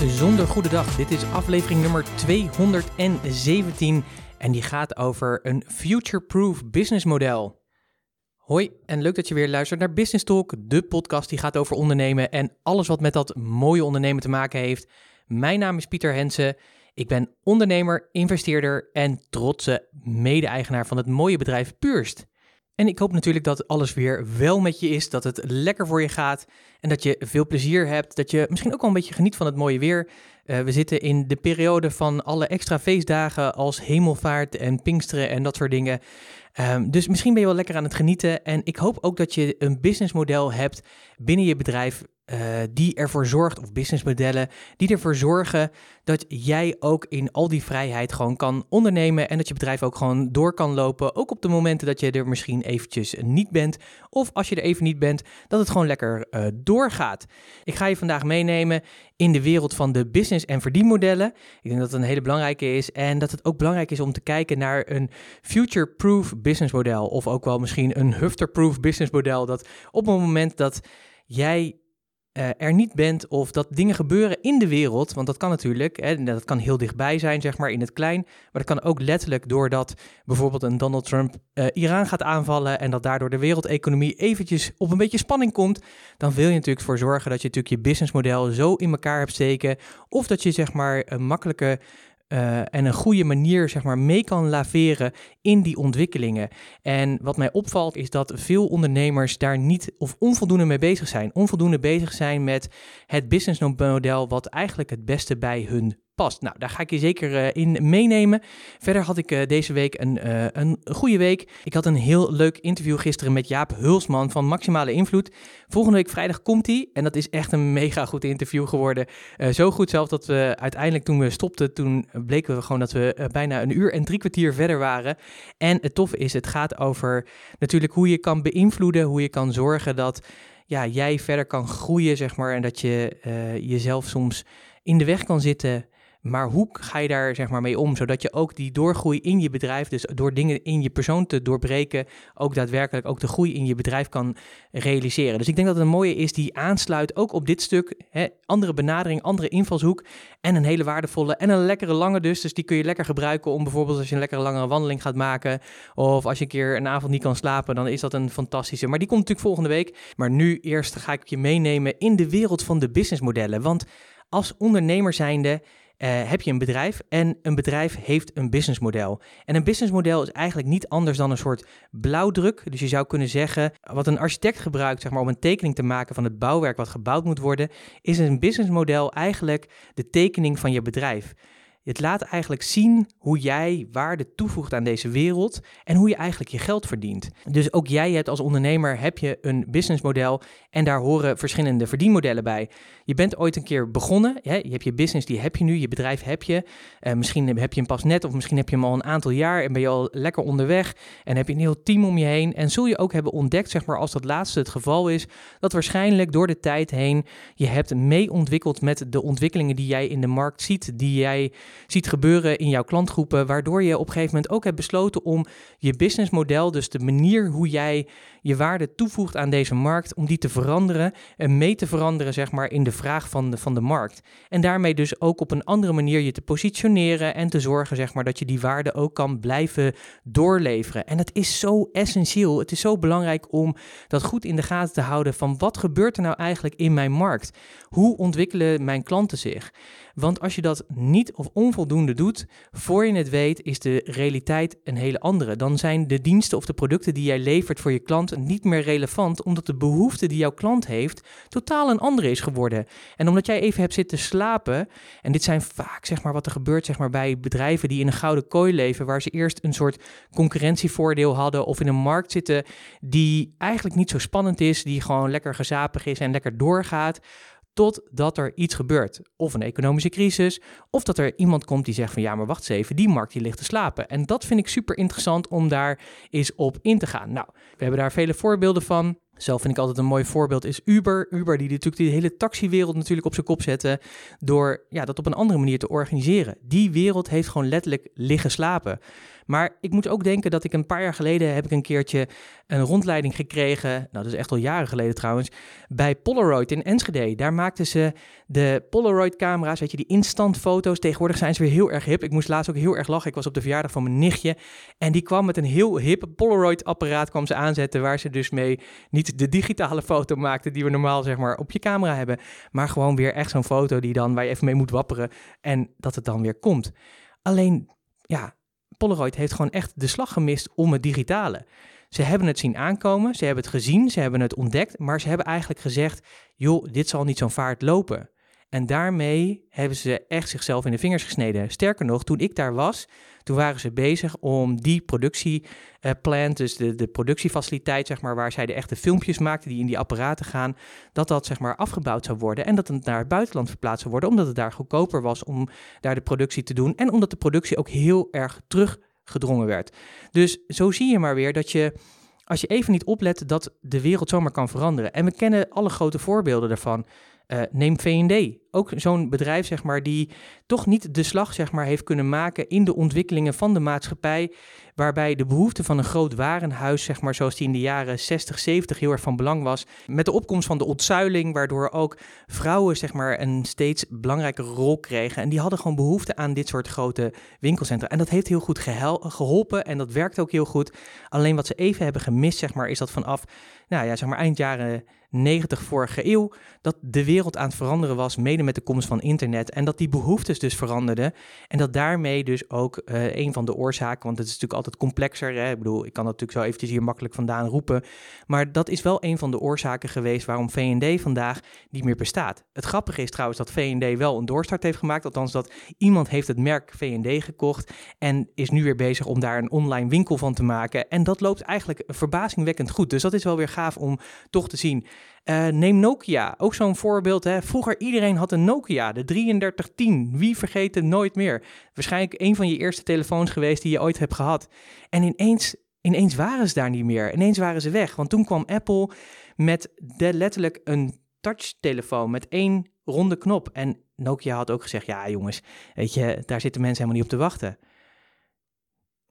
bijzonder goede dag. Dit is aflevering nummer 217 en die gaat over een future-proof business model. Hoi en leuk dat je weer luistert naar Business Talk, de podcast die gaat over ondernemen en alles wat met dat mooie ondernemen te maken heeft. Mijn naam is Pieter Hensen. Ik ben ondernemer, investeerder en trotse mede-eigenaar van het mooie bedrijf Purst. En ik hoop natuurlijk dat alles weer wel met je is, dat het lekker voor je gaat en dat je veel plezier hebt, dat je misschien ook wel een beetje geniet van het mooie weer. Uh, we zitten in de periode van alle extra feestdagen als hemelvaart en pinksteren en dat soort dingen. Um, dus misschien ben je wel lekker aan het genieten en ik hoop ook dat je een businessmodel hebt binnen je bedrijf uh, die ervoor zorgt, of businessmodellen, die ervoor zorgen dat jij ook in al die vrijheid gewoon kan ondernemen en dat je bedrijf ook gewoon door kan lopen, ook op de momenten dat je er misschien eventjes niet bent, of als je er even niet bent, dat het gewoon lekker uh, doorgaat. Ik ga je vandaag meenemen in de wereld van de business- en verdienmodellen. Ik denk dat het een hele belangrijke is en dat het ook belangrijk is om te kijken naar een future-proof businessmodel, of ook wel misschien een hufter-proof businessmodel, dat op het moment dat jij uh, er niet bent of dat dingen gebeuren in de wereld, want dat kan natuurlijk, hè, dat kan heel dichtbij zijn, zeg maar in het klein, maar dat kan ook letterlijk doordat bijvoorbeeld een Donald Trump uh, Iran gaat aanvallen en dat daardoor de wereldeconomie eventjes op een beetje spanning komt, dan wil je natuurlijk voor zorgen dat je natuurlijk je businessmodel zo in elkaar hebt steken of dat je zeg maar een makkelijke uh, en een goede manier zeg maar, mee kan laveren in die ontwikkelingen. En wat mij opvalt is dat veel ondernemers daar niet of onvoldoende mee bezig zijn. Onvoldoende bezig zijn met het businessmodel wat eigenlijk het beste bij hun past. Nou, daar ga ik je zeker uh, in meenemen. Verder had ik uh, deze week een, uh, een goede week. Ik had een heel leuk interview gisteren met Jaap Hulsman van Maximale Invloed. Volgende week vrijdag komt hij en dat is echt een mega goed interview geworden. zo goed zelf dat we uiteindelijk toen we stopten, toen bleken we gewoon dat we bijna een uur en drie kwartier verder waren. En het toffe is, het gaat over natuurlijk hoe je kan beïnvloeden, hoe je kan zorgen dat ja, jij verder kan groeien, zeg maar. En dat je jezelf soms in de weg kan zitten maar hoe ga je daar zeg maar mee om, zodat je ook die doorgroei in je bedrijf, dus door dingen in je persoon te doorbreken, ook daadwerkelijk ook de groei in je bedrijf kan realiseren. Dus ik denk dat het een mooie is die aansluit ook op dit stuk, hè, andere benadering, andere invalshoek en een hele waardevolle en een lekkere lange dus. Dus die kun je lekker gebruiken om bijvoorbeeld als je een lekkere langere wandeling gaat maken of als je een keer een avond niet kan slapen, dan is dat een fantastische. Maar die komt natuurlijk volgende week. Maar nu eerst ga ik je meenemen in de wereld van de businessmodellen, want als ondernemer zijnde uh, heb je een bedrijf en een bedrijf heeft een businessmodel. En een businessmodel is eigenlijk niet anders dan een soort blauwdruk. Dus je zou kunnen zeggen, wat een architect gebruikt zeg maar, om een tekening te maken van het bouwwerk wat gebouwd moet worden, is een businessmodel eigenlijk de tekening van je bedrijf. Het laat eigenlijk zien hoe jij waarde toevoegt aan deze wereld en hoe je eigenlijk je geld verdient. Dus ook jij hebt als ondernemer heb je een businessmodel en daar horen verschillende verdienmodellen bij. Je bent ooit een keer begonnen, hè? je hebt je business, die heb je nu, je bedrijf heb je. Uh, misschien heb je hem pas net of misschien heb je hem al een aantal jaar en ben je al lekker onderweg en heb je een heel team om je heen. En zul je ook hebben ontdekt, zeg maar als dat laatste het geval is, dat waarschijnlijk door de tijd heen je hebt mee ontwikkeld met de ontwikkelingen die jij in de markt ziet, die jij ziet gebeuren in jouw klantgroepen, waardoor je op een gegeven moment ook hebt besloten om je businessmodel, dus de manier hoe jij je waarde toevoegt aan deze markt, om die te veranderen en mee te veranderen, zeg maar, in de vraag van de, van de markt. En daarmee dus ook op een andere manier je te positioneren en te zorgen, zeg maar, dat je die waarde ook kan blijven doorleveren. En dat is zo essentieel. Het is zo belangrijk om dat goed in de gaten te houden van wat gebeurt er nou eigenlijk in mijn markt? Hoe ontwikkelen mijn klanten zich? Want als je dat niet of onvoldoende doet, voor je het weet, is de realiteit een hele andere. Dan zijn de diensten of de producten die jij levert voor je klant niet meer relevant, omdat de behoefte die jouw klant heeft totaal een andere is geworden. En omdat jij even hebt zitten slapen, en dit zijn vaak zeg maar wat er gebeurt zeg maar, bij bedrijven die in een gouden kooi leven, waar ze eerst een soort concurrentievoordeel hadden of in een markt zitten die eigenlijk niet zo spannend is, die gewoon lekker gezapig is en lekker doorgaat totdat er iets gebeurt. Of een economische crisis, of dat er iemand komt die zegt van ja, maar wacht eens even, die markt die ligt te slapen. En dat vind ik super interessant om daar eens op in te gaan. Nou, we hebben daar vele voorbeelden van. Zelf vind ik altijd een mooi voorbeeld is Uber. Uber die natuurlijk die hele taxiwereld natuurlijk op zijn kop zetten door ja, dat op een andere manier te organiseren. Die wereld heeft gewoon letterlijk liggen slapen. Maar ik moet ook denken dat ik een paar jaar geleden heb ik een keertje een rondleiding gekregen. Nou, dat is echt al jaren geleden trouwens. Bij Polaroid in Enschede. Daar maakten ze de Polaroid-camera's, weet je, die instant foto's. Tegenwoordig zijn ze weer heel erg hip. Ik moest laatst ook heel erg lachen. Ik was op de verjaardag van mijn nichtje. En die kwam met een heel hip Polaroid-apparaat kwam ze aanzetten. Waar ze dus mee niet de digitale foto maakten die we normaal zeg maar op je camera hebben. Maar gewoon weer echt zo'n foto die dan waar je even mee moet wapperen. En dat het dan weer komt. Alleen, ja, Polaroid heeft gewoon echt de slag gemist om het digitale. Ze hebben het zien aankomen, ze hebben het gezien, ze hebben het ontdekt, maar ze hebben eigenlijk gezegd: joh, dit zal niet zo'n vaart lopen. En daarmee hebben ze echt zichzelf in de vingers gesneden. Sterker nog, toen ik daar was, toen waren ze bezig om die productieplant, dus de, de productiefaciliteit, zeg maar, waar zij de echte filmpjes maakten die in die apparaten gaan, dat dat zeg maar afgebouwd zou worden en dat het naar het buitenland verplaatst zou worden, omdat het daar goedkoper was om daar de productie te doen en omdat de productie ook heel erg teruggedrongen werd. Dus zo zie je maar weer dat je als je even niet oplet dat de wereld zomaar kan veranderen. En we kennen alle grote voorbeelden daarvan. Uh, neem V&D, ook zo'n bedrijf zeg maar, die toch niet de slag zeg maar, heeft kunnen maken in de ontwikkelingen van de maatschappij, waarbij de behoefte van een groot warenhuis, zeg maar, zoals die in de jaren 60, 70 heel erg van belang was, met de opkomst van de ontzuiling, waardoor ook vrouwen zeg maar, een steeds belangrijkere rol kregen. En die hadden gewoon behoefte aan dit soort grote winkelcentra. En dat heeft heel goed geholpen en dat werkt ook heel goed. Alleen wat ze even hebben gemist, zeg maar, is dat vanaf nou ja, zeg maar eind jaren 90 vorige eeuw, dat de wereld aan het veranderen was, mede met de komst van internet. En dat die behoeftes dus veranderden. En dat daarmee dus ook uh, een van de oorzaken, want het is natuurlijk altijd complexer. Hè? Ik bedoel, ik kan dat natuurlijk zo eventjes hier makkelijk vandaan roepen. Maar dat is wel een van de oorzaken geweest waarom VND vandaag niet meer bestaat. Het grappige is trouwens dat VND wel een doorstart heeft gemaakt. Althans, dat iemand heeft het merk VND gekocht en is nu weer bezig om daar een online winkel van te maken. En dat loopt eigenlijk verbazingwekkend goed. Dus dat is wel weer gaaf om toch te zien. Uh, neem Nokia, ook zo'n voorbeeld. Hè. Vroeger iedereen had een Nokia, de 3310. Wie vergeet het nooit meer? Waarschijnlijk een van je eerste telefoons geweest die je ooit hebt gehad. En ineens, ineens waren ze daar niet meer. Ineens waren ze weg. Want toen kwam Apple met letterlijk een touchtelefoon met één ronde knop. En Nokia had ook gezegd, ja jongens, weet je, daar zitten mensen helemaal niet op te wachten.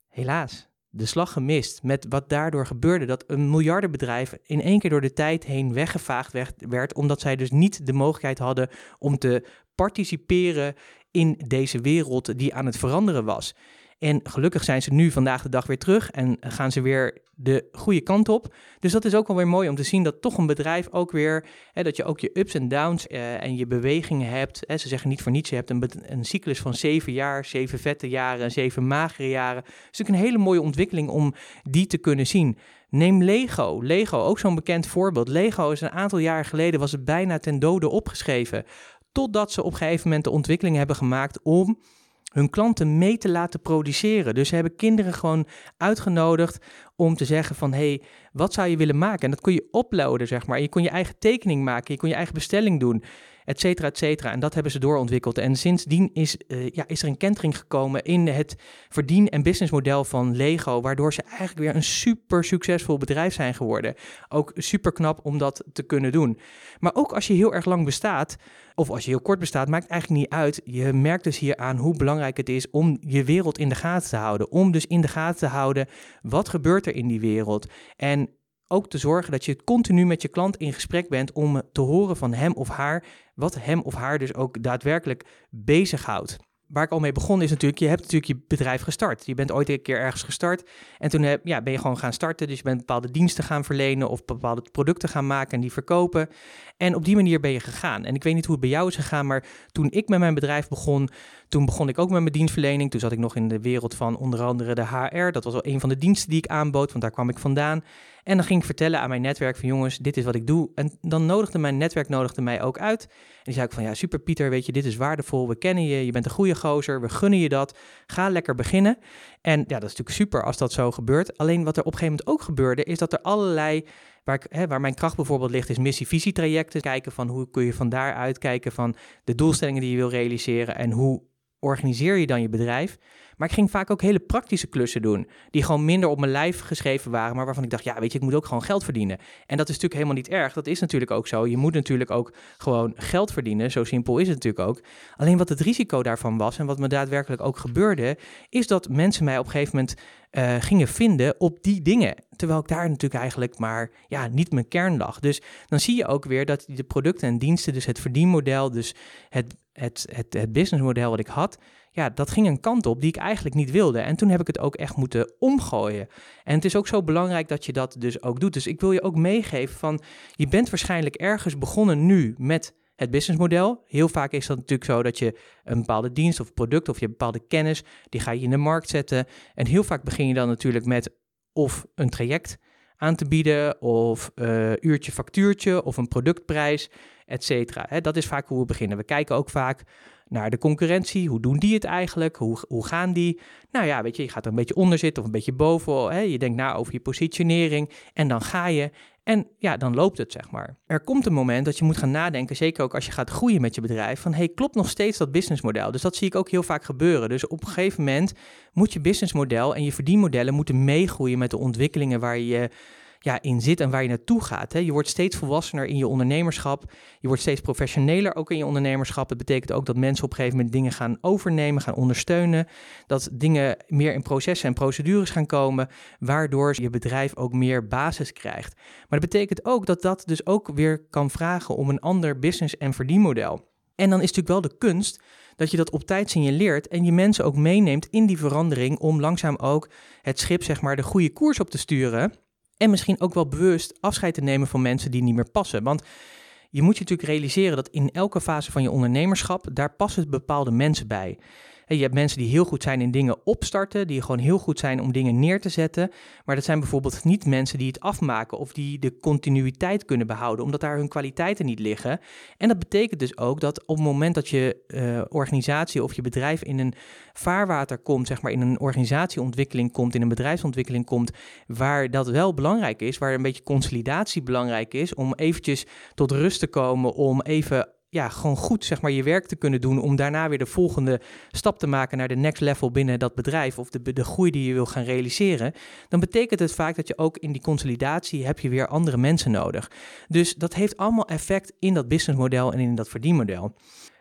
Helaas, de slag gemist met wat daardoor gebeurde. Dat een miljardenbedrijf in één keer door de tijd heen weggevaagd werd, omdat zij dus niet de mogelijkheid hadden om te participeren in deze wereld die aan het veranderen was. En gelukkig zijn ze nu vandaag de dag weer terug en gaan ze weer de goede kant op. Dus dat is ook wel weer mooi om te zien dat toch een bedrijf ook weer, hè, dat je ook je ups en downs uh, en je bewegingen hebt. Hè, ze zeggen niet voor niets, je hebt een, een cyclus van zeven jaar, zeven vette jaren en zeven magere jaren. Het is natuurlijk een hele mooie ontwikkeling om die te kunnen zien. Neem Lego. Lego, ook zo'n bekend voorbeeld. Lego is een aantal jaar geleden, was het bijna ten dode opgeschreven. Totdat ze op een gegeven moment de ontwikkeling hebben gemaakt om hun klanten mee te laten produceren. Dus ze hebben kinderen gewoon uitgenodigd om te zeggen van... hé, hey, wat zou je willen maken? En dat kon je uploaden, zeg maar. Je kon je eigen tekening maken, je kon je eigen bestelling doen et cetera, et cetera. En dat hebben ze doorontwikkeld. En sindsdien is, uh, ja, is er een kentering gekomen in het verdien- en businessmodel van Lego, waardoor ze eigenlijk weer een super succesvol bedrijf zijn geworden. Ook super knap om dat te kunnen doen. Maar ook als je heel erg lang bestaat, of als je heel kort bestaat, maakt eigenlijk niet uit. Je merkt dus hier aan hoe belangrijk het is om je wereld in de gaten te houden. Om dus in de gaten te houden, wat gebeurt er in die wereld? En ook te zorgen dat je continu met je klant in gesprek bent om te horen van hem of haar wat hem of haar dus ook daadwerkelijk bezighoudt. Waar ik al mee begon is natuurlijk, je hebt natuurlijk je bedrijf gestart. Je bent ooit een keer ergens gestart en toen heb, ja, ben je gewoon gaan starten. Dus je bent bepaalde diensten gaan verlenen of bepaalde producten gaan maken en die verkopen. En op die manier ben je gegaan. En ik weet niet hoe het bij jou is gegaan, maar toen ik met mijn bedrijf begon, toen begon ik ook met mijn dienstverlening. Toen zat ik nog in de wereld van onder andere de HR. Dat was wel een van de diensten die ik aanbood, want daar kwam ik vandaan. En dan ging ik vertellen aan mijn netwerk van jongens, dit is wat ik doe. En dan nodigde mijn netwerk nodigde mij ook uit. En die zei ik van ja, super Pieter, weet je, dit is waardevol. We kennen je, je bent een goede gozer, we gunnen je dat. Ga lekker beginnen. En ja, dat is natuurlijk super als dat zo gebeurt. Alleen wat er op een gegeven moment ook gebeurde, is dat er allerlei Waar, ik, hè, waar, mijn kracht bijvoorbeeld ligt, is missie-visietrajecten. Kijken van hoe kun je van daaruit kijken van de doelstellingen die je wil realiseren en hoe organiseer je dan je bedrijf? Maar ik ging vaak ook hele praktische klussen doen, die gewoon minder op mijn lijf geschreven waren, maar waarvan ik dacht, ja, weet je, ik moet ook gewoon geld verdienen. En dat is natuurlijk helemaal niet erg. Dat is natuurlijk ook zo. Je moet natuurlijk ook gewoon geld verdienen. Zo simpel is het natuurlijk ook. Alleen wat het risico daarvan was en wat me daadwerkelijk ook gebeurde, is dat mensen mij op een gegeven moment uh, gingen vinden op die dingen. Terwijl ik daar natuurlijk eigenlijk maar ja, niet mijn kern lag. Dus dan zie je ook weer dat de producten en diensten, dus het verdienmodel, dus het, het, het, het businessmodel wat ik had, ja, dat ging een kant op die ik eigenlijk niet wilde. En toen heb ik het ook echt moeten omgooien. En het is ook zo belangrijk dat je dat dus ook doet. Dus ik wil je ook meegeven van, je bent waarschijnlijk ergens begonnen nu met het businessmodel. Heel vaak is dat natuurlijk zo dat je een bepaalde dienst of product of je bepaalde kennis, die ga je in de markt zetten. En heel vaak begin je dan natuurlijk met of een traject aan te bieden, of uh, uurtje factuurtje, of een productprijs, et cetera. Dat is vaak hoe we beginnen. We kijken ook vaak naar de concurrentie. Hoe doen die het eigenlijk? Hoe, hoe gaan die? Nou ja, weet je, je gaat er een beetje onder zitten of een beetje boven. Hè? Je denkt na over je positionering en dan ga je. En ja, dan loopt het, zeg maar. Er komt een moment dat je moet gaan nadenken, zeker ook als je gaat groeien met je bedrijf, van hey, klopt nog steeds dat businessmodel? Dus dat zie ik ook heel vaak gebeuren. Dus op een gegeven moment moet je businessmodel en je verdienmodellen moeten meegroeien met de ontwikkelingen waar je ja, in zit en waar je naartoe gaat. Hè. Je wordt steeds volwassener in je ondernemerschap. Je wordt steeds professioneler ook in je ondernemerschap. Dat betekent ook dat mensen op een gegeven moment dingen gaan overnemen, gaan ondersteunen. Dat dingen meer in processen en procedures gaan komen, waardoor je bedrijf ook meer basis krijgt. Maar dat betekent ook dat dat dus ook weer kan vragen om een ander business- en verdienmodel. En dan is natuurlijk wel de kunst dat je dat op tijd signaleert en je mensen ook meeneemt in die verandering om langzaam ook het schip zeg maar de goede koers op te sturen. En misschien ook wel bewust afscheid te nemen van mensen die niet meer passen. Want je moet je natuurlijk realiseren dat in elke fase van je ondernemerschap, daar passen bepaalde mensen bij je hebt mensen die heel goed zijn in dingen opstarten, die gewoon heel goed zijn om dingen neer te zetten. Maar dat zijn bijvoorbeeld niet mensen die het afmaken of die de continuïteit kunnen behouden, omdat daar hun kwaliteiten niet liggen. En dat betekent dus ook dat op het moment dat je uh, organisatie of je bedrijf in een vaarwater komt, zeg maar in een organisatieontwikkeling komt, in een bedrijfsontwikkeling komt, waar dat wel belangrijk is, waar een beetje consolidatie belangrijk is, om eventjes tot rust te komen, om even ja, gewoon goed zeg maar, je werk te kunnen doen om daarna weer de volgende stap te maken naar de next level binnen dat bedrijf of de, de groei die je wil gaan realiseren, dan betekent het vaak dat je ook in die consolidatie heb je weer andere mensen nodig. Dus dat heeft allemaal effect in dat businessmodel en in dat verdienmodel.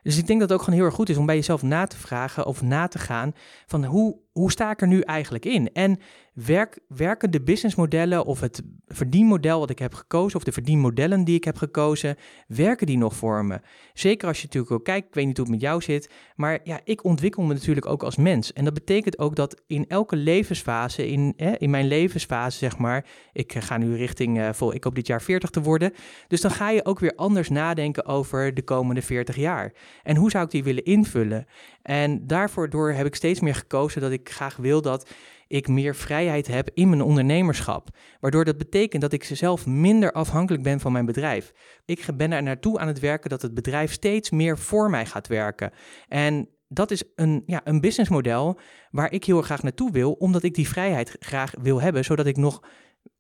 Dus ik denk dat het ook gewoon heel erg goed is om bij jezelf na te vragen of na te gaan van hoe, hoe sta ik er nu eigenlijk in? En werk, werken de businessmodellen of het verdienmodel wat ik heb gekozen of de verdienmodellen die ik heb gekozen, werken die nog voor me? Zeker als je natuurlijk ook kijkt, ik weet niet hoe het met jou zit, maar ja, ik ontwikkel me natuurlijk ook als mens. En dat betekent ook dat in elke levensfase, in, in mijn levensfase zeg maar, ik ga nu richting, uh, vol, ik hoop dit jaar 40 te worden, dus dan ga je ook weer anders nadenken over de komende 40 jaar. En hoe zou ik die willen invullen? En daarvoor door heb ik steeds meer gekozen dat ik graag wil dat ik meer vrijheid heb in mijn ondernemerschap. Waardoor dat betekent dat ik zelf minder afhankelijk ben van mijn bedrijf. Ik ben er naartoe aan het werken dat het bedrijf steeds meer voor mij gaat werken. En dat is een, ja, een businessmodel waar ik heel graag naartoe wil, omdat ik die vrijheid graag wil hebben, zodat ik nog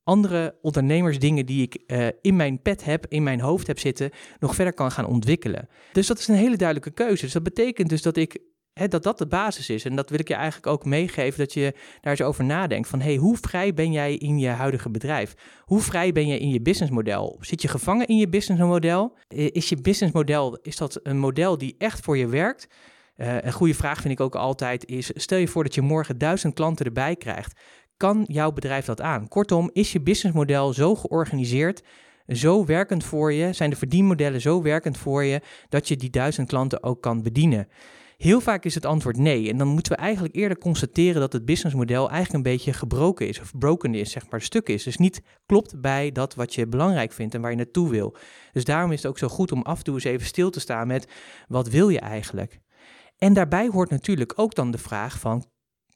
andere ondernemersdingen die ik uh, in mijn pet heb, in mijn hoofd heb zitten, nog verder kan gaan ontwikkelen. Dus dat is een hele duidelijke keuze. Dus dat betekent dus dat ik hè, dat dat de basis is. En dat wil ik je eigenlijk ook meegeven, dat je daar eens over nadenkt. Van hey, hoe vrij ben jij in je huidige bedrijf? Hoe vrij ben je in je businessmodel? Zit je gevangen in je businessmodel? Is je businessmodel, is dat een model die echt voor je werkt? Uh, een goede vraag vind ik ook altijd is, stel je voor dat je morgen duizend klanten erbij krijgt. Kan jouw bedrijf dat aan? Kortom, is je businessmodel zo georganiseerd, zo werkend voor je, zijn de verdienmodellen zo werkend voor je, dat je die duizend klanten ook kan bedienen? Heel vaak is het antwoord nee. En dan moeten we eigenlijk eerder constateren dat het businessmodel eigenlijk een beetje gebroken is, of broken is, zeg maar, stuk is. Dus niet klopt bij dat wat je belangrijk vindt en waar je naartoe wil. Dus daarom is het ook zo goed om af en toe eens even stil te staan met wat wil je eigenlijk? En daarbij hoort natuurlijk ook dan de vraag van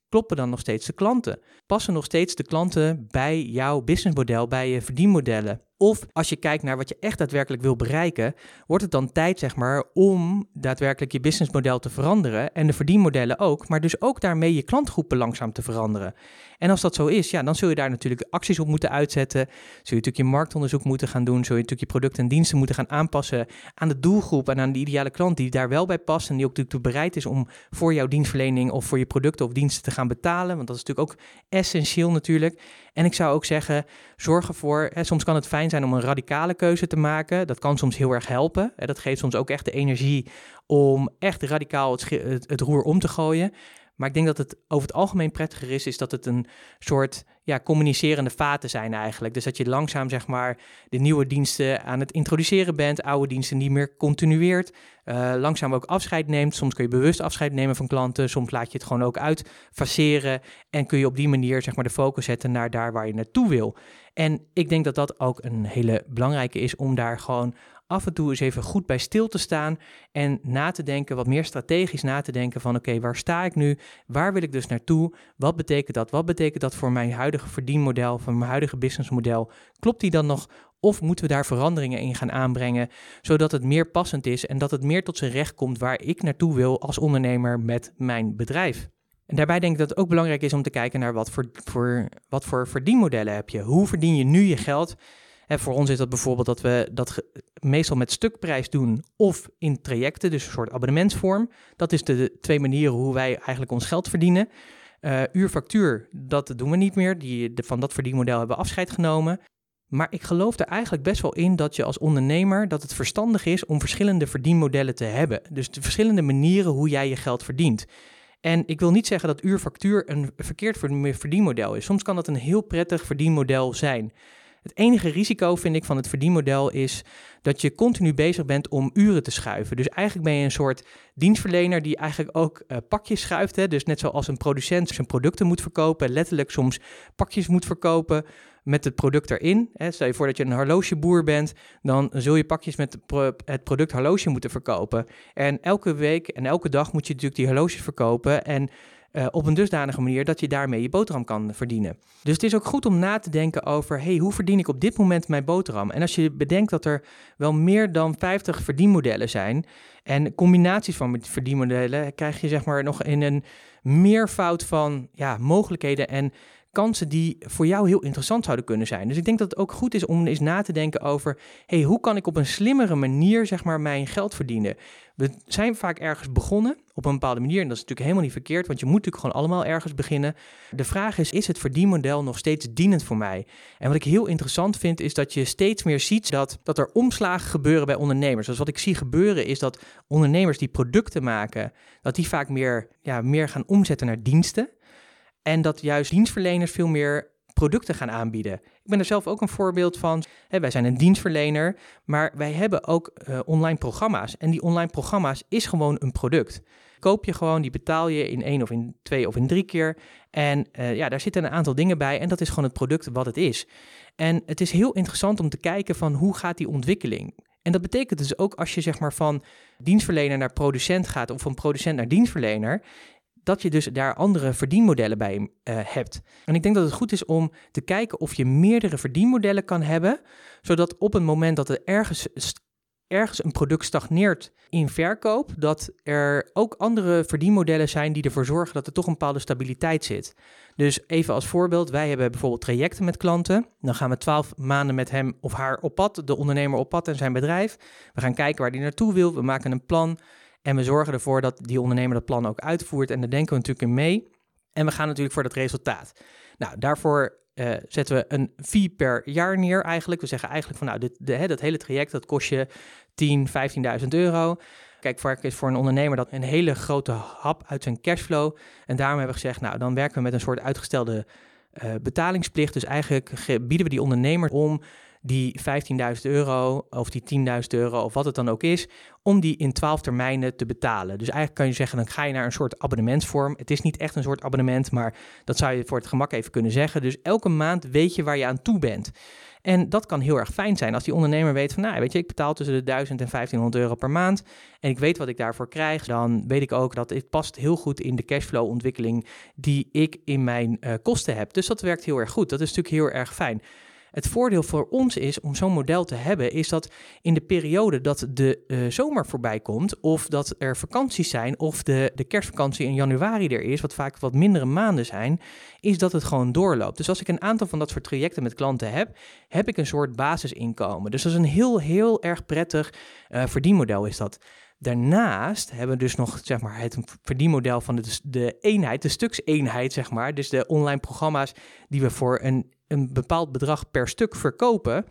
kloppen dan nog steeds de klanten? Passen nog steeds de klanten bij jouw businessmodel, bij je verdienmodellen? Of als je kijkt naar wat je echt daadwerkelijk wil bereiken, wordt het dan tijd, zeg maar, om daadwerkelijk je businessmodel te veranderen en de verdienmodellen ook, maar dus ook daarmee je klantgroepen langzaam te veranderen. En als dat zo is, ja, dan zul je daar natuurlijk acties op moeten uitzetten. Zul je natuurlijk je marktonderzoek moeten gaan doen. Zul je natuurlijk je producten en diensten moeten gaan aanpassen aan de doelgroep en aan de ideale klant die daar wel bij past en die ook natuurlijk bereid is om voor jouw dienstverlening of voor je producten of diensten te gaan betalen. Want dat is natuurlijk ook essentieel natuurlijk. En ik zou ook zeggen, zorg ervoor, hè, soms kan het fijn zijn om een radicale keuze te maken. Dat kan soms heel erg helpen. Hè, dat geeft soms ook echt de energie om echt radicaal het, het roer om te gooien. Maar ik denk dat het over het algemeen prettiger is, is dat het een soort ja, communicerende vaten zijn eigenlijk. Dus dat je langzaam zeg maar de nieuwe diensten aan het introduceren bent, oude diensten niet meer continueert, uh, langzaam ook afscheid neemt. Soms kun je bewust afscheid nemen van klanten, soms laat je het gewoon ook uitfaceren en kun je op die manier zeg maar de focus zetten naar daar waar je naartoe wil. En ik denk dat dat ook een hele belangrijke is om daar gewoon af en toe eens even goed bij stil te staan en na te denken, wat meer strategisch na te denken van oké, waar sta ik nu? Waar wil ik dus naartoe? Wat betekent dat? Wat betekent dat voor mijn huidige verdienmodel, voor mijn huidige businessmodel? Klopt die dan nog? Of moeten we daar veranderingen in gaan aanbrengen, zodat het meer passend is en dat het meer tot zijn recht komt waar ik naartoe wil als ondernemer met mijn bedrijf? En daarbij denk ik dat het ook belangrijk is om te kijken naar wat voor, voor, wat voor verdienmodellen heb je. Hoe verdien je nu je geld? Voor ons is dat bijvoorbeeld dat we dat meestal met stukprijs doen of in trajecten, dus een soort abonnementsvorm. Dat is de twee manieren hoe wij eigenlijk ons geld verdienen. Uh, uurfactuur, dat doen we niet meer. Die, van dat verdienmodel hebben we afscheid genomen. Maar ik geloof er eigenlijk best wel in dat je als ondernemer dat het verstandig is om verschillende verdienmodellen te hebben. Dus de verschillende manieren hoe jij je geld verdient. En ik wil niet zeggen dat uurfactuur een verkeerd verdienmodel is. Soms kan dat een heel prettig verdienmodel zijn. Het enige risico, vind ik, van het verdienmodel is dat je continu bezig bent om uren te schuiven. Dus eigenlijk ben je een soort dienstverlener die eigenlijk ook uh, pakjes schuift. Hè? Dus net zoals een producent zijn producten moet verkopen, letterlijk soms pakjes moet verkopen met het product erin. Hè? Stel je voor dat je een horlogeboer bent, dan zul je pakjes met het product horloge moeten verkopen. En elke week en elke dag moet je natuurlijk die horloges verkopen. En uh, op een dusdanige manier dat je daarmee je boterham kan verdienen. Dus het is ook goed om na te denken over, hey, hoe verdien ik op dit moment mijn boterham? En als je bedenkt dat er wel meer dan 50 verdienmodellen zijn en combinaties van verdienmodellen, krijg je zeg maar nog in een meervoud van ja, mogelijkheden en kansen die voor jou heel interessant zouden kunnen zijn. Dus ik denk dat het ook goed is om eens na te denken over, hey, hoe kan ik op een slimmere manier zeg maar mijn geld verdienen? We zijn vaak ergens begonnen op een bepaalde manier en dat is natuurlijk helemaal niet verkeerd, want je moet natuurlijk gewoon allemaal ergens beginnen. De vraag is, is het verdienmodel nog steeds dienend voor mij? En wat ik heel interessant vind is dat je steeds meer ziet dat, dat er omslagen gebeuren bij ondernemers. Dus wat ik zie gebeuren is dat ondernemers die producten maken, dat die vaak meer, ja, meer gaan omzetten naar diensten. En dat juist dienstverleners veel meer producten gaan aanbieden. Ik ben er zelf ook een voorbeeld van. wij zijn een dienstverlener, maar wij hebben ook uh, online programma's. En die online programma's is gewoon een product. Koop je gewoon, die betaal je in één of in twee of in drie keer. En uh, ja, daar zitten een aantal dingen bij en dat is gewoon het product wat het is. En het is heel interessant om te kijken van hoe gaat die ontwikkeling. En dat betekent dus ook als je zeg maar van dienstverlener naar producent gaat of van producent naar dienstverlener, dat je dus daar andere verdienmodellen bij uh, hebt. En ik denk dat het goed is om te kijken of je meerdere verdienmodellen kan hebben, zodat op het moment dat er ergens, ergens een product stagneert in verkoop, dat er ook andere verdienmodellen zijn die ervoor zorgen dat er toch een bepaalde stabiliteit zit. Dus even als voorbeeld, wij hebben bijvoorbeeld trajecten met klanten. Dan gaan we twaalf maanden met hem of haar op pad, de ondernemer op pad en zijn bedrijf. We gaan kijken waar hij naartoe wil. We maken een plan. En we zorgen ervoor dat die ondernemer dat plan ook uitvoert. En daar denken we natuurlijk in mee. En we gaan natuurlijk voor dat resultaat. Nou, daarvoor uh, zetten we een fee per jaar neer eigenlijk. We zeggen eigenlijk van nou, dit, de, hè, dat hele traject dat kost je 10, 15.000 euro. Kijk, vaak is voor een ondernemer dat een hele grote hap uit zijn cashflow. En daarom hebben we gezegd, nou, dan werken we met een soort uitgestelde uh, betalingsplicht. Dus eigenlijk bieden we die ondernemer om die 15.000 euro of die 10.000 euro of wat het dan ook is, om die in 12 termijnen te betalen. Dus eigenlijk kan je zeggen, dan ga je naar een soort abonnementsvorm. Het is niet echt een soort abonnement, maar dat zou je voor het gemak even kunnen zeggen. Dus elke maand weet je waar je aan toe bent. En dat kan heel erg fijn zijn als die ondernemer weet van, nou, weet je, ik betaal tussen de 1000 en 1500 euro per maand en ik weet wat ik daarvoor krijg. Dan weet ik ook dat het past heel goed in de cashflow ontwikkeling die ik in mijn uh, kosten heb. Dus dat werkt heel erg goed. Dat is natuurlijk heel erg fijn. Het voordeel voor ons is om zo'n model te hebben, is dat in de periode dat de uh, zomer voorbij komt, of dat er vakanties zijn, of de, de kerstvakantie in januari er is, wat vaak wat mindere maanden zijn, is dat het gewoon doorloopt. Dus als ik een aantal van dat soort trajecten met klanten heb, heb ik een soort basisinkomen. Dus dat is een heel, heel erg prettig uh, verdienmodel is dat. Daarnaast hebben we dus nog zeg maar, het verdienmodel van de, de eenheid, de stukseenheid, zeg maar. Dus de online programma's die we voor een, een bepaald bedrag per stuk verkopen.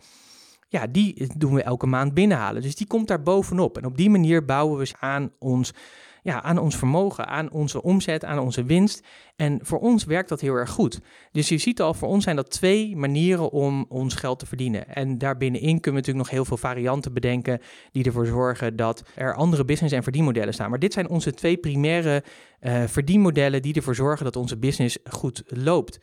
Ja, die doen we elke maand binnenhalen. Dus die komt daar bovenop. En op die manier bouwen we aan ons ja, aan ons vermogen, aan onze omzet, aan onze winst. En voor ons werkt dat heel erg goed. Dus je ziet al, voor ons zijn dat twee manieren om ons geld te verdienen. En daarbinnenin kunnen we natuurlijk nog heel veel varianten bedenken die ervoor zorgen dat er andere business- en verdienmodellen staan. Maar dit zijn onze twee primaire uh, verdienmodellen die ervoor zorgen dat onze business goed loopt.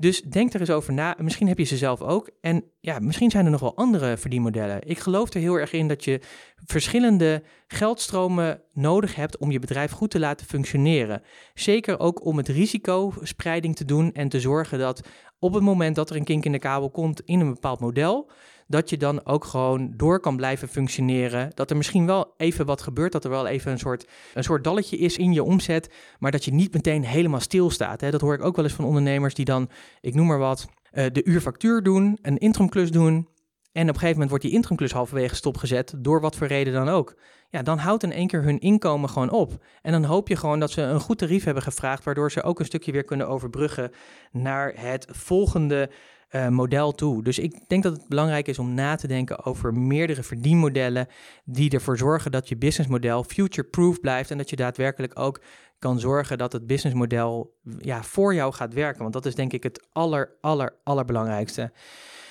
Dus denk er eens over na. Misschien heb je ze zelf ook. En ja, misschien zijn er nog wel andere verdienmodellen. Ik geloof er heel erg in dat je verschillende geldstromen nodig hebt om je bedrijf goed te laten functioneren. Zeker ook om het risicospreiding te doen en te zorgen dat op het moment dat er een kink in de kabel komt in een bepaald model, dat je dan ook gewoon door kan blijven functioneren. Dat er misschien wel even wat gebeurt, dat er wel even een soort, een soort dalletje is in je omzet, maar dat je niet meteen helemaal stilstaat. Hè. Dat hoor ik ook wel eens van ondernemers die dan, ik noem maar wat, uh, de uurfactuur doen, een interimklus doen. En op een gegeven moment wordt die interimklus halverwege stopgezet, door wat voor reden dan ook. Ja, dan houdt in één keer hun inkomen gewoon op. En dan hoop je gewoon dat ze een goed tarief hebben gevraagd, waardoor ze ook een stukje weer kunnen overbruggen naar het volgende uh, model toe. Dus ik denk dat het belangrijk is om na te denken over meerdere verdienmodellen die ervoor zorgen dat je businessmodel future-proof blijft en dat je daadwerkelijk ook kan zorgen dat het businessmodel ja, voor jou gaat werken. Want dat is denk ik het aller, aller, allerbelangrijkste.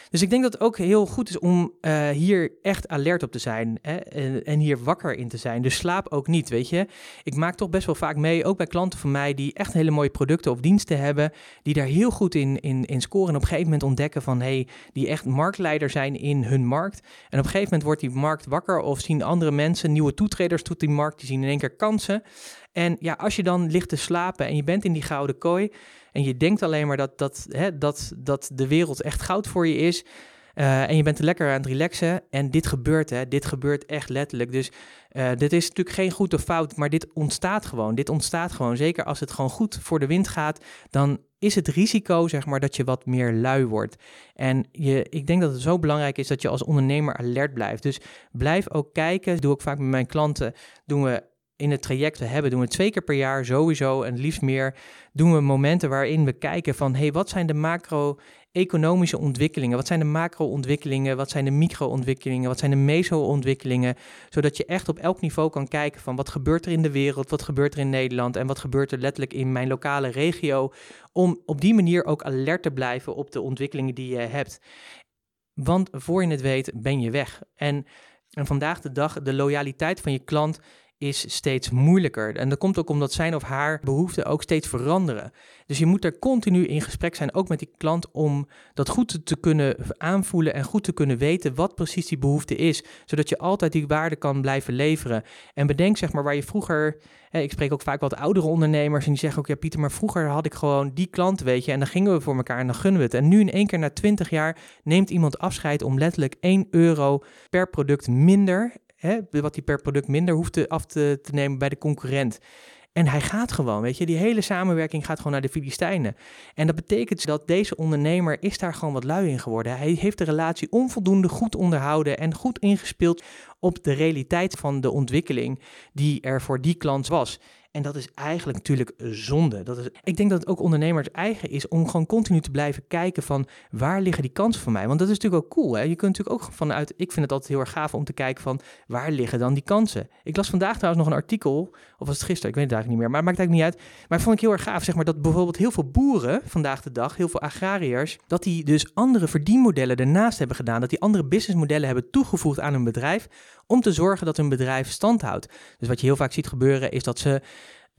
Dus ik denk dat het ook heel goed is om uh, hier echt alert op te zijn hè? En, en, hier wakker in te zijn. Dus slaap ook niet, weet je. Ik maak toch best wel vaak mee, ook bij klanten van mij die echt hele mooie producten of diensten hebben, die daar heel goed in, in, in scoren en op een gegeven moment ontdekken van, hey, die echt marktleider zijn in hun markt. En op een gegeven moment wordt die markt wakker of zien andere mensen, nieuwe toetreders tot die markt, die zien in één keer kansen. En ja, als je dan ligt te slapen en je bent in die gouden kooi, en je denkt alleen maar dat, dat, hè, dat, dat de wereld echt goud voor je is. Uh, en je bent er lekker aan het relaxen. En dit gebeurt, hè. Dit gebeurt echt letterlijk. Dus uh, dit is natuurlijk geen goed of fout, maar dit ontstaat gewoon. Dit ontstaat gewoon. Zeker als het gewoon goed voor de wind gaat, dan is het risico, zeg maar, dat je wat meer lui wordt. En je, ik denk dat het zo belangrijk is dat je als ondernemer alert blijft. Dus blijf ook kijken. Dat doe ik vaak met mijn klanten. Doen we in het traject we hebben, doen we twee keer per jaar sowieso en liefst meer, doen we momenten waarin we kijken van, hey, wat zijn de macro-economische ontwikkelingen? Wat zijn de macro-ontwikkelingen? Wat zijn de micro-ontwikkelingen? Wat zijn de meso-ontwikkelingen? Zodat je echt op elk niveau kan kijken van, wat gebeurt er in de wereld? Wat gebeurt er in Nederland? En wat gebeurt er letterlijk in mijn lokale regio? Om op die manier ook alert te blijven op de ontwikkelingen die je hebt. Want voor je het weet, ben je weg. En, en vandaag de dag, de loyaliteit van je klant is steeds moeilijker. En dat komt ook omdat zijn of haar behoeften ook steeds veranderen. Dus je moet er continu in gesprek zijn, ook met die klant, om dat goed te kunnen aanvoelen en goed te kunnen weten wat precies die behoefte is, zodat je altijd die waarde kan blijven leveren. En bedenk zeg maar waar je vroeger, hè, ik spreek ook vaak wat oudere ondernemers en die zeggen ook, ja Pieter, maar vroeger had ik gewoon die klant, weet je, en dan gingen we voor elkaar en dan gunnen we het. En nu in één keer na 20 jaar neemt iemand afscheid om letterlijk 1 euro per product minder wat hij per product minder hoeft te, af te, te nemen bij de concurrent. En hij gaat gewoon, weet je, die hele samenwerking gaat gewoon naar de Filistijnen. En dat betekent dat deze ondernemer is daar gewoon wat lui in geworden. Hij heeft de relatie onvoldoende goed onderhouden en goed ingespeeld op de realiteit van de ontwikkeling die er voor die klant was. En dat is eigenlijk natuurlijk zonde. Dat is, ik denk dat het ook ondernemers eigen is om gewoon continu te blijven kijken van waar liggen die kansen voor mij. Want dat is natuurlijk ook cool. Hè? Je kunt natuurlijk ook vanuit, ik vind het altijd heel erg gaaf om te kijken van waar liggen dan die kansen. Ik las vandaag trouwens nog een artikel, of was het gisteren, ik weet het eigenlijk niet meer, maar het maakt eigenlijk niet uit. Maar vond ik heel erg gaaf, zeg maar, dat bijvoorbeeld heel veel boeren vandaag de dag, heel veel agrariërs, dat die dus andere verdienmodellen ernaast hebben gedaan. Dat die andere businessmodellen hebben toegevoegd aan hun bedrijf om te zorgen dat hun bedrijf stand houdt. Dus wat je heel vaak ziet gebeuren is dat ze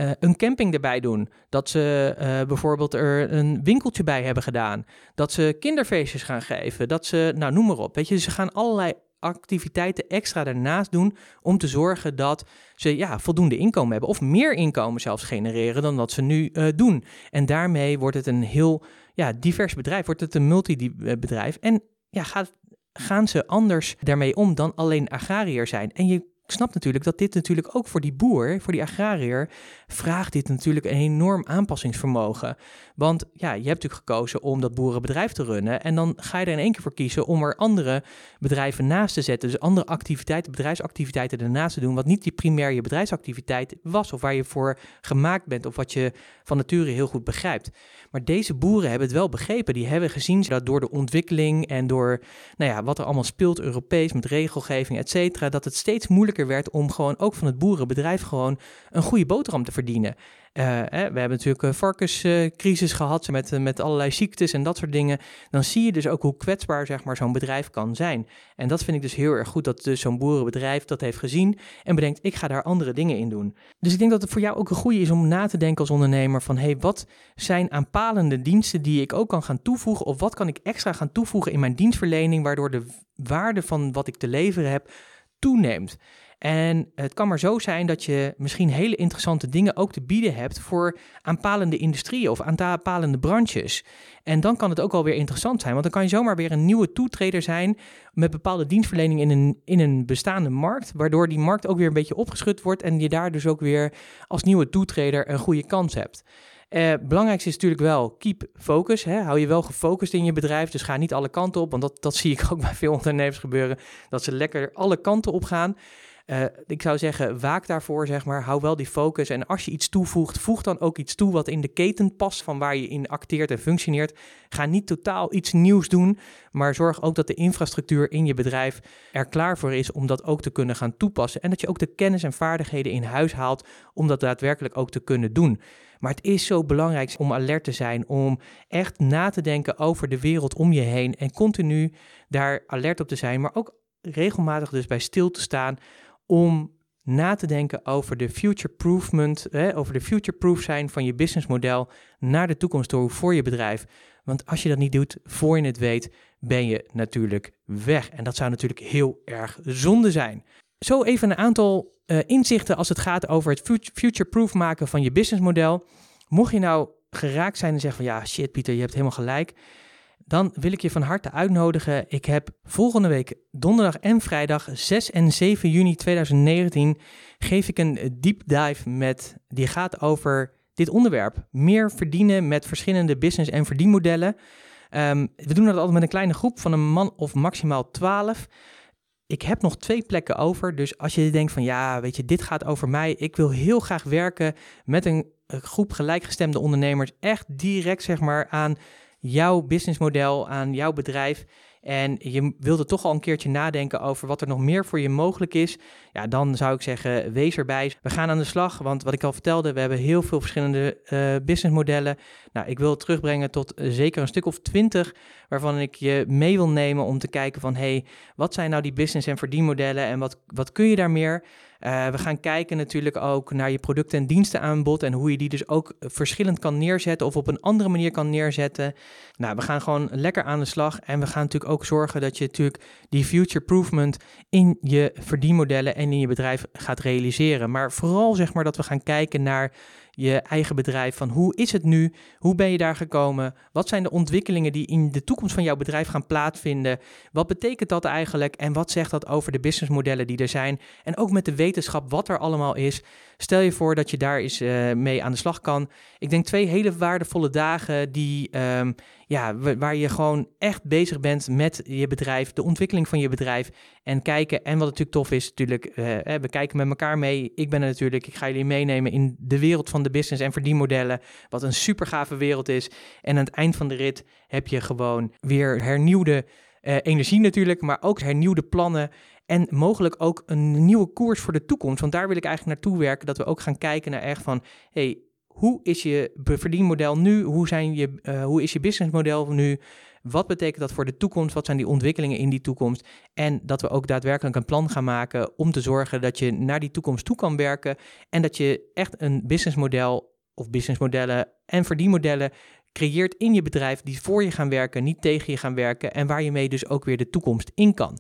uh, een camping erbij doen. Dat ze uh, bijvoorbeeld er een winkeltje bij hebben gedaan. Dat ze kinderfeestjes gaan geven. Dat ze, nou noem maar op. Weet je, ze gaan allerlei activiteiten extra daarnaast doen om te zorgen dat ze ja, voldoende inkomen hebben of meer inkomen zelfs genereren dan dat ze nu uh, doen. En daarmee wordt het een heel ja, divers bedrijf, wordt het een multibedrijf. En ja, gaat, gaan ze anders daarmee om dan alleen agrariër zijn. En je ik snap natuurlijk dat dit natuurlijk ook voor die boer, voor die agrariër, vraagt dit natuurlijk een enorm aanpassingsvermogen. Want ja, je hebt natuurlijk gekozen om dat boerenbedrijf te runnen en dan ga je er in één keer voor kiezen om er andere bedrijven naast te zetten. Dus andere activiteiten, bedrijfsactiviteiten ernaast te doen, wat niet die primair je bedrijfsactiviteit was of waar je voor gemaakt bent of wat je van nature heel goed begrijpt. Maar deze boeren hebben het wel begrepen. Die hebben gezien dat door de ontwikkeling en door nou ja, wat er allemaal speelt, Europees, met regelgeving, et cetera, dat het steeds moeilijker werd om gewoon ook van het boerenbedrijf gewoon een goede boterham te verdienen. Uh, we hebben natuurlijk een varkenscrisis gehad met, eh, met allerlei ziektes en dat soort dingen. Dan zie je dus ook hoe kwetsbaar zeg maar, zo'n bedrijf kan zijn. En dat vind ik dus heel erg goed dat dus zo'n boerenbedrijf dat heeft gezien en bedenkt, ik ga daar andere dingen in doen. Dus ik denk dat het voor jou ook een goede is om na te denken als ondernemer van, hey, wat zijn aanpalende diensten die ik ook kan gaan toevoegen of wat kan ik extra gaan toevoegen in mijn dienstverlening, waardoor de waarde van wat ik te leveren heb toeneemt. En het kan maar zo zijn dat je misschien hele interessante dingen ook te bieden hebt voor aanpalende industrieën of aanpalende branches. En dan kan het ook alweer interessant zijn, want dan kan je zomaar weer een nieuwe toetreder zijn met bepaalde dienstverlening in een, in een bestaande markt, waardoor die markt ook weer een beetje opgeschud wordt en je daar dus ook weer als nieuwe toetreder een goede kans hebt. Uh, belangrijkste is natuurlijk wel keep focus. Hè? Hou je wel gefocust in je bedrijf. Dus ga niet alle kanten op. Want dat, dat zie ik ook bij veel ondernemers gebeuren. Dat ze lekker alle kanten op gaan. Uh, ik zou zeggen, waak daarvoor, zeg maar. Hou wel die focus. En als je iets toevoegt, voeg dan ook iets toe wat in de keten past van waar je in acteert en functioneert. Ga niet totaal iets nieuws doen, maar zorg ook dat de infrastructuur in je bedrijf er klaar voor is om dat ook te kunnen gaan toepassen. En dat je ook de kennis en vaardigheden in huis haalt om dat daadwerkelijk ook te kunnen doen. Maar het is zo belangrijk om alert te zijn, om echt na te denken over de wereld om je heen en continu daar alert op te zijn, maar ook regelmatig dus bij stil te staan om na te denken over de future-proofment, over de future-proof zijn van je businessmodel naar de toekomst toe voor je bedrijf. Want als je dat niet doet, voor je het weet, ben je natuurlijk weg. En dat zou natuurlijk heel erg zonde zijn. Zo even een aantal uh, inzichten als het gaat over het future-proof maken van je businessmodel. Mocht je nou geraakt zijn en zeggen van ja, shit Pieter, je hebt helemaal gelijk dan wil ik je van harte uitnodigen. Ik heb volgende week donderdag en vrijdag 6 en 7 juni 2019 geef ik een deep dive met die gaat over dit onderwerp. Meer verdienen met verschillende business en verdienmodellen. Um, we doen dat altijd met een kleine groep van een man of maximaal 12. Ik heb nog twee plekken over. Dus als je denkt van ja, weet je, dit gaat over mij. Ik wil heel graag werken met een groep gelijkgestemde ondernemers. Echt direct zeg maar aan jouw businessmodel, aan jouw bedrijf. En je wilde toch al een keertje nadenken over wat er nog meer voor je mogelijk is. Ja, dan zou ik zeggen, wees erbij. We gaan aan de slag, want wat ik al vertelde, we hebben heel veel verschillende uh, businessmodellen. Nou, ik wil terugbrengen tot eh, zeker een stuk of twintig, waarvan ik je mee wil nemen om te kijken van, hey, wat zijn nou die business- en verdienmodellen en wat, wat kun je daar meer? Uh, we gaan kijken natuurlijk ook naar je producten en dienstenaanbod en hoe je die dus ook verschillend kan neerzetten of op een andere manier kan neerzetten. Nou, we gaan gewoon lekker aan de slag en we gaan natuurlijk ook zorgen dat je natuurlijk die future proofment in je verdienmodellen en in je bedrijf gaat realiseren. Maar vooral zeg maar dat we gaan kijken naar je eigen bedrijf. Van hoe is het nu? Hoe ben je daar gekomen? Wat zijn de ontwikkelingen die in de toekomst van jouw bedrijf gaan plaatsvinden? Wat betekent dat eigenlijk? En wat zegt dat over de businessmodellen die er zijn? En ook met de wetenschap wat er allemaal is. Stel je voor dat je daar eens uh, mee aan de slag kan. Ik denk twee hele waardevolle dagen die, um, ja, waar je gewoon echt bezig bent met je bedrijf, de ontwikkeling van je bedrijf en kijken. En wat natuurlijk tof is, natuurlijk, uh, we kijken met elkaar mee. Ik ben er natuurlijk, ik ga jullie meenemen in de wereld van de business en verdienmodellen, wat een super gave wereld is. En aan het eind van de rit heb je gewoon weer hernieuwde uh, energie natuurlijk, maar ook hernieuwde plannen en mogelijk ook een nieuwe koers voor de toekomst. Want daar wil ik eigenlijk naartoe werken, dat we ook gaan kijken naar echt van, hey, hoe is je verdienmodel nu? Hoe, zijn je, uh, hoe is je businessmodel nu? Wat betekent dat voor de toekomst? Wat zijn die ontwikkelingen in die toekomst? En dat we ook daadwerkelijk een plan gaan maken om te zorgen dat je naar die toekomst toe kan werken en dat je echt een businessmodel of businessmodellen en verdienmodellen creëert in je bedrijf die voor je gaan werken, niet tegen je gaan werken en waar je mee dus ook weer de toekomst in kan.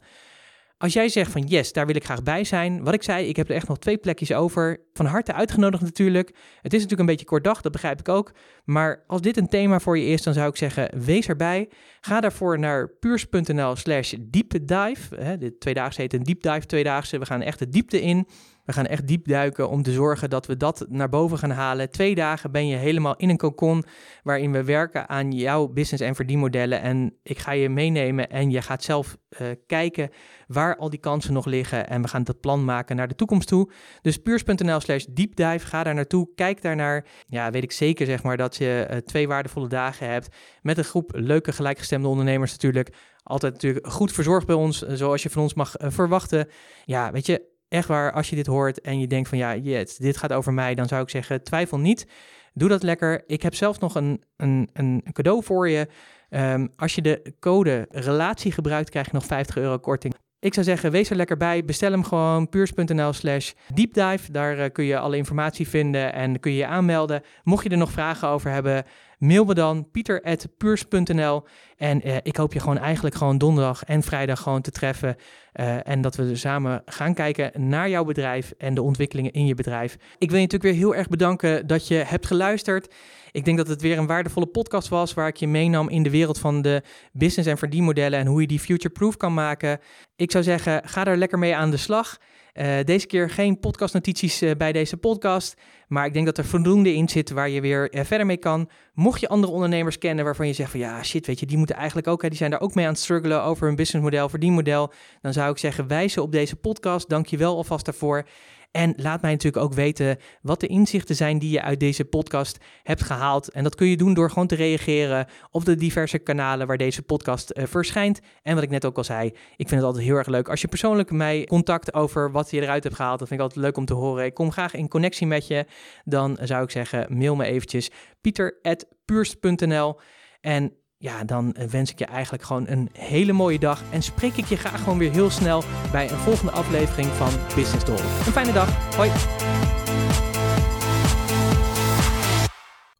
Als jij zegt van yes, daar wil ik graag bij zijn. Wat ik zei, ik heb er echt nog twee plekjes over. Van harte uitgenodigd natuurlijk. Het is natuurlijk een beetje kort dag, dat begrijp ik ook. Maar als dit een thema voor je is, dan zou ik zeggen, wees erbij. Ga daarvoor naar puurs.nl slash diepdive. De tweedaagse heet een deep dive tweedaagse. We gaan echt de diepte in. We gaan echt diep duiken om te zorgen dat we dat naar boven gaan halen. Twee dagen ben je helemaal in een cocon waarin we werken aan jouw business en verdienmodellen. En ik ga je meenemen en je gaat zelf uh, kijken waar al die kansen nog liggen. En we gaan dat plan maken naar de toekomst toe. Dus puurs.nl slash deepdive, ga daar naartoe, kijk daarnaar. Ja, weet ik zeker zeg maar dat je uh, twee waardevolle dagen hebt met een groep leuke gelijkgestemde ondernemers natuurlijk. Altijd natuurlijk goed verzorgd bij ons, zoals je van ons mag verwachten. Ja, weet je, echt waar, als je dit hoort en je denkt van ja, yes, dit gaat over mij, dan zou ik zeggen, twijfel niet. Doe dat lekker. Ik heb zelf nog een, een, een cadeau voor je. Um, als je de code relatie gebruikt, krijg je nog 50 euro korting. Ik zou zeggen, wees er lekker bij. Bestel hem gewoon puurs.nl slash deepdive. Daar uh, kun je alle informatie vinden en kun je je aanmelden. Mocht je er nog vragen over hebben, mail me dan pieter.puurs.nl. En uh, ik hoop je gewoon eigenlijk gewoon donderdag en vrijdag gewoon te treffen. Uh, en dat we samen gaan kijken naar jouw bedrijf en de ontwikkelingen in je bedrijf. Ik wil je natuurlijk weer heel erg bedanken dat je hebt geluisterd. Ik denk dat het weer een waardevolle podcast was waar ik je meenam in de wereld van de business en verdienmodellen en hoe je die future-proof kan maken. Ik zou zeggen, ga er lekker mee aan de slag. Uh, deze keer geen podcastnotities uh, bij deze podcast, maar ik denk dat er voldoende in zit waar je weer verder mee kan. Mocht je andere ondernemers kennen waarvan je zegt van ja, shit, weet je, die eigenlijk ook, hè, die zijn daar ook mee aan het struggelen over hun businessmodel, verdienmodel, dan zou ik zeggen, wijzen op deze podcast. Dank je wel alvast daarvoor. En laat mij natuurlijk ook weten wat de inzichten zijn die je uit deze podcast hebt gehaald. En dat kun je doen door gewoon te reageren op de diverse kanalen waar deze podcast uh, verschijnt. En wat ik net ook al zei, ik vind het altijd heel erg leuk als je persoonlijk mij contact over wat je eruit hebt gehaald. Dat vind ik altijd leuk om te horen. Ik kom graag in connectie met je. Dan zou ik zeggen, mail me eventjes pieter.puurst.nl en ja, dan eh, wens ik je eigenlijk gewoon een hele mooie dag. En spreek ik je graag gewoon weer heel snel bij een volgende aflevering van Business Doll. Een fijne dag. Hoi.